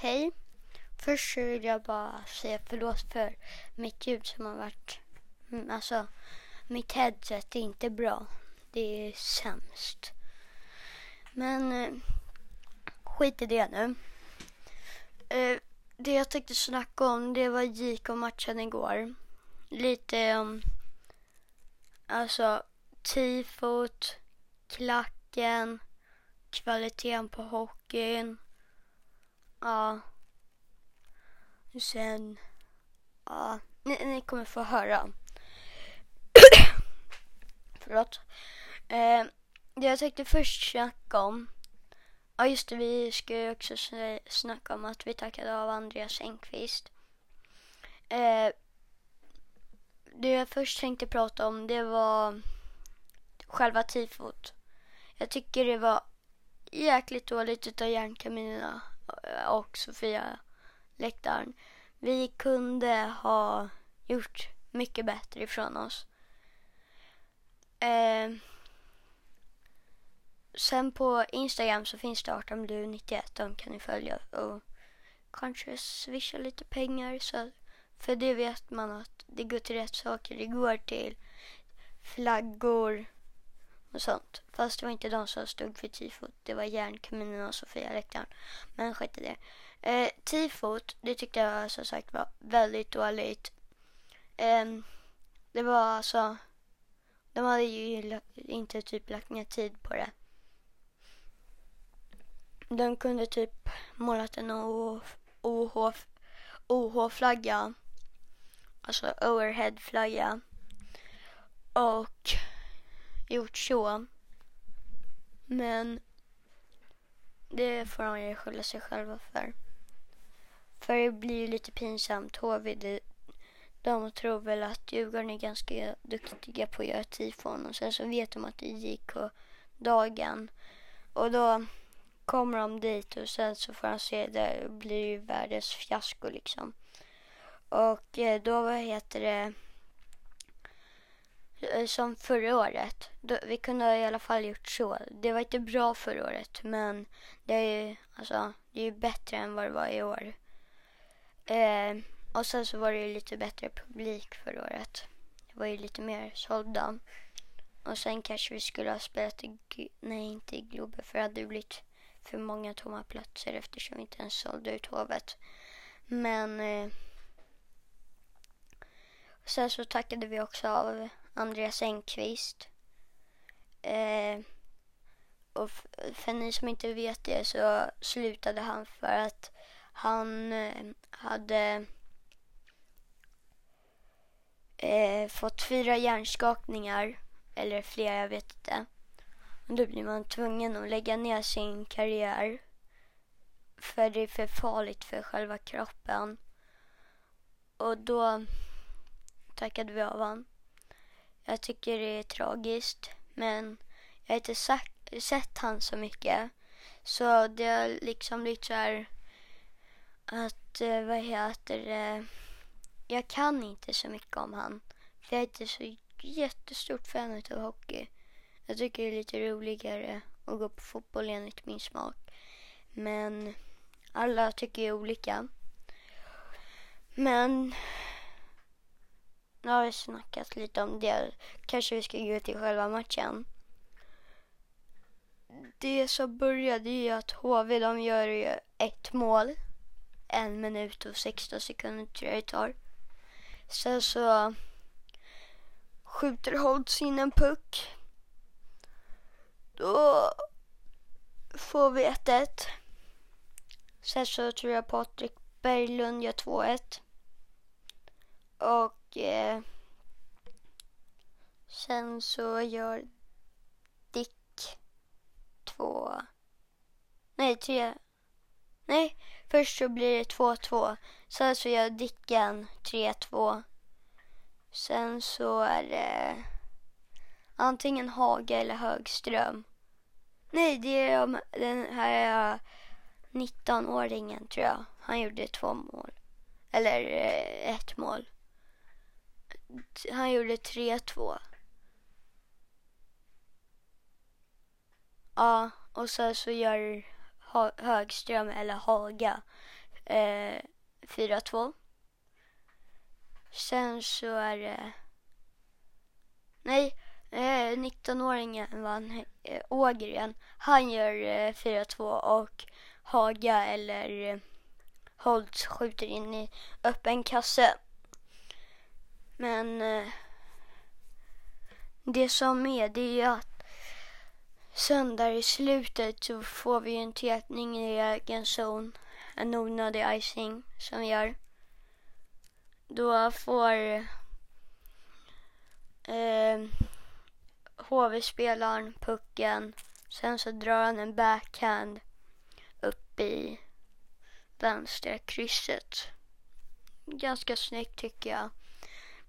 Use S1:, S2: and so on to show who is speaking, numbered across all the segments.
S1: hej. Först så vill jag bara säga förlåt för mitt ljud som har varit... Mm, alltså, mitt headset är inte bra. Det är sämst. Men eh, skit i det nu. Eh, det jag tänkte snacka om det var JK-matchen igår. Lite om alltså tifot, klacken, kvaliteten på hockeyn. Ja. Sen, ja, ni, ni kommer få höra. Förlåt. Eh, det jag tänkte först snacka om. Ja just det, vi ska ju också snacka om att vi tackade av Andreas Engqvist. Eh, det jag först tänkte prata om det var själva tifot. Jag tycker det var jäkligt dåligt utav järnkaminerna och Sofia läktaren. Vi kunde ha gjort mycket bättre ifrån oss. Eh, sen på Instagram så finns det 18blu91. De kan ni följa och kanske swisha lite pengar. Så, för det vet man att det går till rätt saker. Det går till flaggor och sånt. Fast det var inte de som stod för tifot. Det var järnkaminen och Sofia läktaren. Men skit i det. Eh, tifot, det tyckte jag som sagt var väldigt dåligt. Eh, det var alltså de hade ju inte typ lagt ner tid på det. De kunde typ målat en OH-flagga. Alltså overhead-flagga. Och gjort så. Men det får de ju skylla sig själva för. För det blir ju lite pinsamt. HV, de tror väl att Djurgården är ganska duktiga på att göra tifon och sen så vet de att det gick på dagen. Och då kommer de dit och sen så får de se det blir ju världens fiasko liksom. Och eh, då, vad heter det, Eh, som förra året. Då, vi kunde i alla fall gjort så. Det var inte bra förra året men det är ju, alltså, det är bättre än vad det var i år. Eh, och sen så var det ju lite bättre publik förra året. Det var ju lite mer sålda. Och sen kanske vi skulle ha spelat i, nej inte i Globen för det hade blivit för många tomma platser eftersom vi inte ens sålde ut hovet. Men eh, sen så tackade vi också av Andreas Engqvist. Eh, och för ni som inte vet det så slutade han för att han eh, hade eh, fått fyra hjärnskakningar, eller flera, jag vet inte. Och då blir man tvungen att lägga ner sin karriär. För det är för farligt för själva kroppen. Och då tackade vi av honom. Jag tycker det är tragiskt, men jag har inte sagt, sett han så mycket. Så det har liksom blivit så här att, eh, vad heter det, jag kan inte så mycket om han. För jag är inte så jättestort fan av hockey. Jag tycker det är lite roligare att gå på fotboll enligt min smak. Men alla tycker ju olika. Men nu har vi snackat lite om det. Kanske vi ska gå till själva matchen. Det som började ju att HV de gör ju ett mål. En minut och 16 sekunder tror jag det tar. Sen så skjuter Holtz in en puck. Då får vi 1-1. Sen så tror jag Patrik Berglund gör 2-1. Och och eh, sen så gör Dick två... Nej, tre... Nej, först så blir det 2-2. Sen så gör Dicken 3-2. Sen så är det antingen Haga eller Högström. Nej, det är den här eh, 19-åringen tror jag. Han gjorde två mål. Eller eh, ett mål. Han gjorde 3-2. Ja, och sen så gör Högström eller Haga eh, 4-2. Sen så är det... Nej, eh, 19-åringen vann eh, Ågren. Han gör eh, 4-2 och Haga eller eh, Holtz skjuter in i öppen kasse. Men eh, det som är det är ju att söndag i slutet så får vi en tätning i egen zon. En onödig icing som vi gör. Då får eh, HV-spelaren pucken. Sen så drar han en backhand upp i vänstra krysset. Ganska snyggt tycker jag.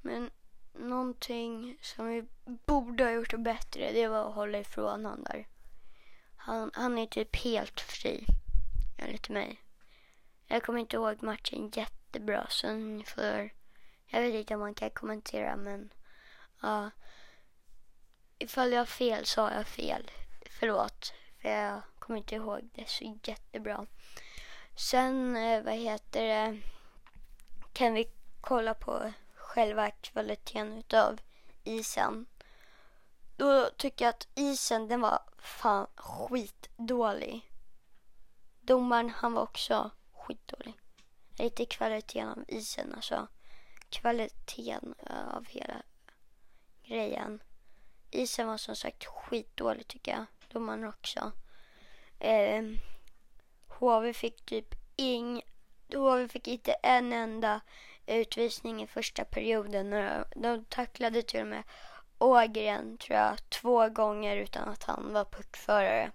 S1: Men någonting som vi borde ha gjort bättre det var att hålla ifrån honom där. Han, han är typ helt fri, enligt mig. Jag kommer inte ihåg matchen jättebra så ni får... Jag vet inte om man kan kommentera men... Ja. Ifall jag har fel så har jag fel. Förlåt. För jag kommer inte ihåg det så jättebra. Sen, eh, vad heter det, kan vi kolla på själva kvaliteten utav isen. Då tycker jag att isen den var fan skitdålig. Domaren han var också skitdålig. Inte kvaliteten av isen alltså. Kvaliteten av hela grejen. Isen var som sagt skitdålig tycker jag. Domaren också. Eh, HV fick typ ing... HV fick inte en enda utvisning i första perioden. De tacklade till och med Ågren, tror jag, två gånger utan att han var puckförare.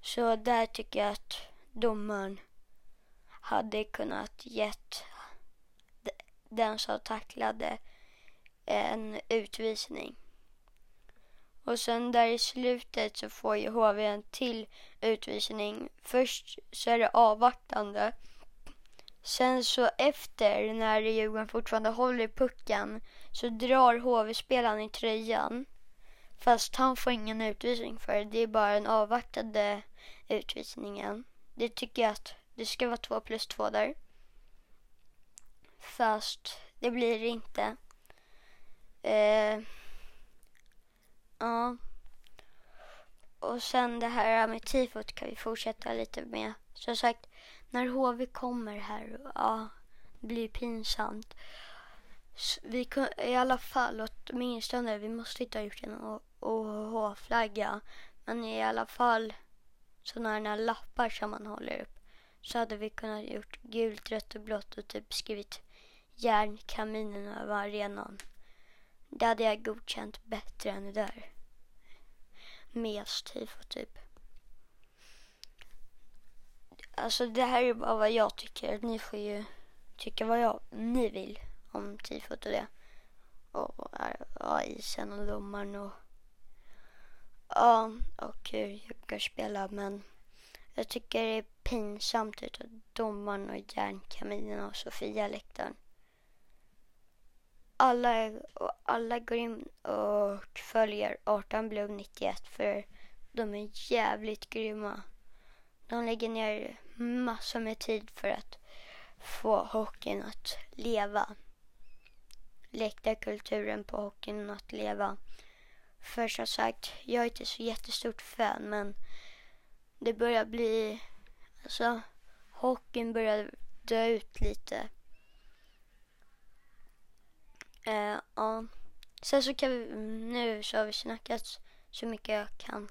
S1: Så där tycker jag att domaren hade kunnat gett den som tacklade eh, en utvisning. Och sen där i slutet så får ju HV en till utvisning. Först så är det avvaktande. Sen så efter, när Djurgården fortfarande håller pucken, så drar HV-spelaren i tröjan. Fast han får ingen utvisning för det. Det är bara den avvaktade utvisningen. Det tycker jag att det ska vara två plus två där. Fast det blir det inte. Eh, ja. Och sen det här med tifot kan vi fortsätta lite med. Som sagt, när HV kommer här, ja, det blir pinsamt. Vi kan, i alla fall, åtminstone, vi måste inte ha gjort en OH-flagga. Men i alla fall sådana här lappar som man håller upp. Så hade vi kunnat gjort gult, rött och blått och typ skrivit järnkaminen över arenan. Det hade jag godkänt bättre än det där. Mes tifo typ. Alltså det här är bara vad jag tycker. Ni får ju tycka vad jag, ni vill om tifot och det. Och ja, isen och domaren och ja, och hur Djurgården spelar. Men jag tycker det är pinsamt utav domaren och järnkaminen och Sofia läktaren. Alla, alla går in och följer 18 Blue 91 för de är jävligt grymma. De lägger ner massor med tid för att få hockeyn att leva. Läktarkulturen på hockeyn att leva. För som sagt, jag är inte så jättestort fan men det börjar bli, alltså hockeyn börjar dö ut lite. Uh, ja. Sen så kan vi, nu så har vi snackat så mycket jag kan.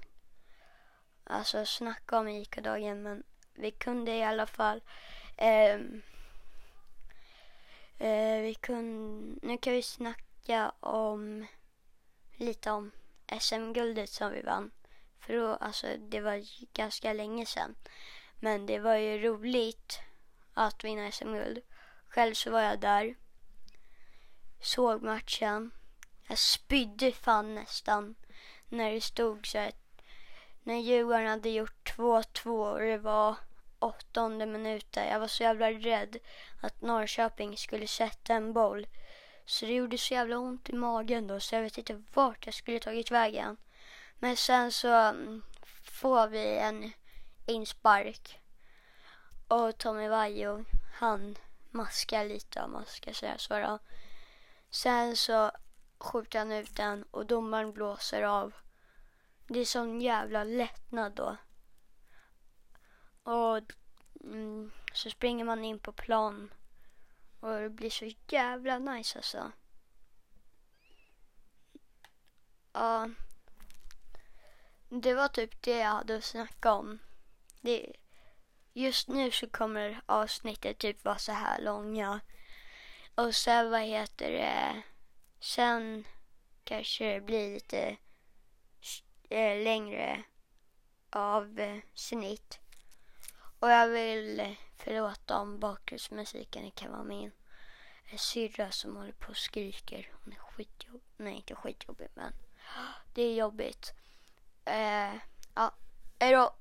S1: Alltså snacka om ICA-dagen men vi kunde i alla fall eh, eh, vi kunde, nu kan vi snacka om lite om SM-guldet som vi vann. För då, alltså det var ganska länge sedan. Men det var ju roligt att vinna SM-guld. Själv så var jag där. Såg matchen. Jag spydde fan nästan när det stod så här när Djurgården hade gjort 2-2 och det var åttonde minuten. Jag var så jävla rädd att Norrköping skulle sätta en boll. Så det gjorde så jävla ont i magen då så jag vet inte vart jag skulle tagit vägen. Men sen så mm, får vi en inspark. Och Tommy Vaiho, han maskar lite om man ska säga så då. Sen så skjuter han ut den och domaren blåser av. Det är sån jävla lättnad då. Och mm, så springer man in på plan. Och det blir så jävla nice alltså. Ja. Det var typ det jag hade att snacka om. Det, just nu så kommer avsnittet typ vara så här långa. Och sen vad heter det. Sen kanske det blir lite Eh, längre av eh, snitt. Och jag vill förlåta om bakgrundsmusiken kan vara min eh, syrra som håller på och skriker. Hon är skitjobbig. Nej, inte skitjobbig men det är jobbigt. Eh, ja, hejdå.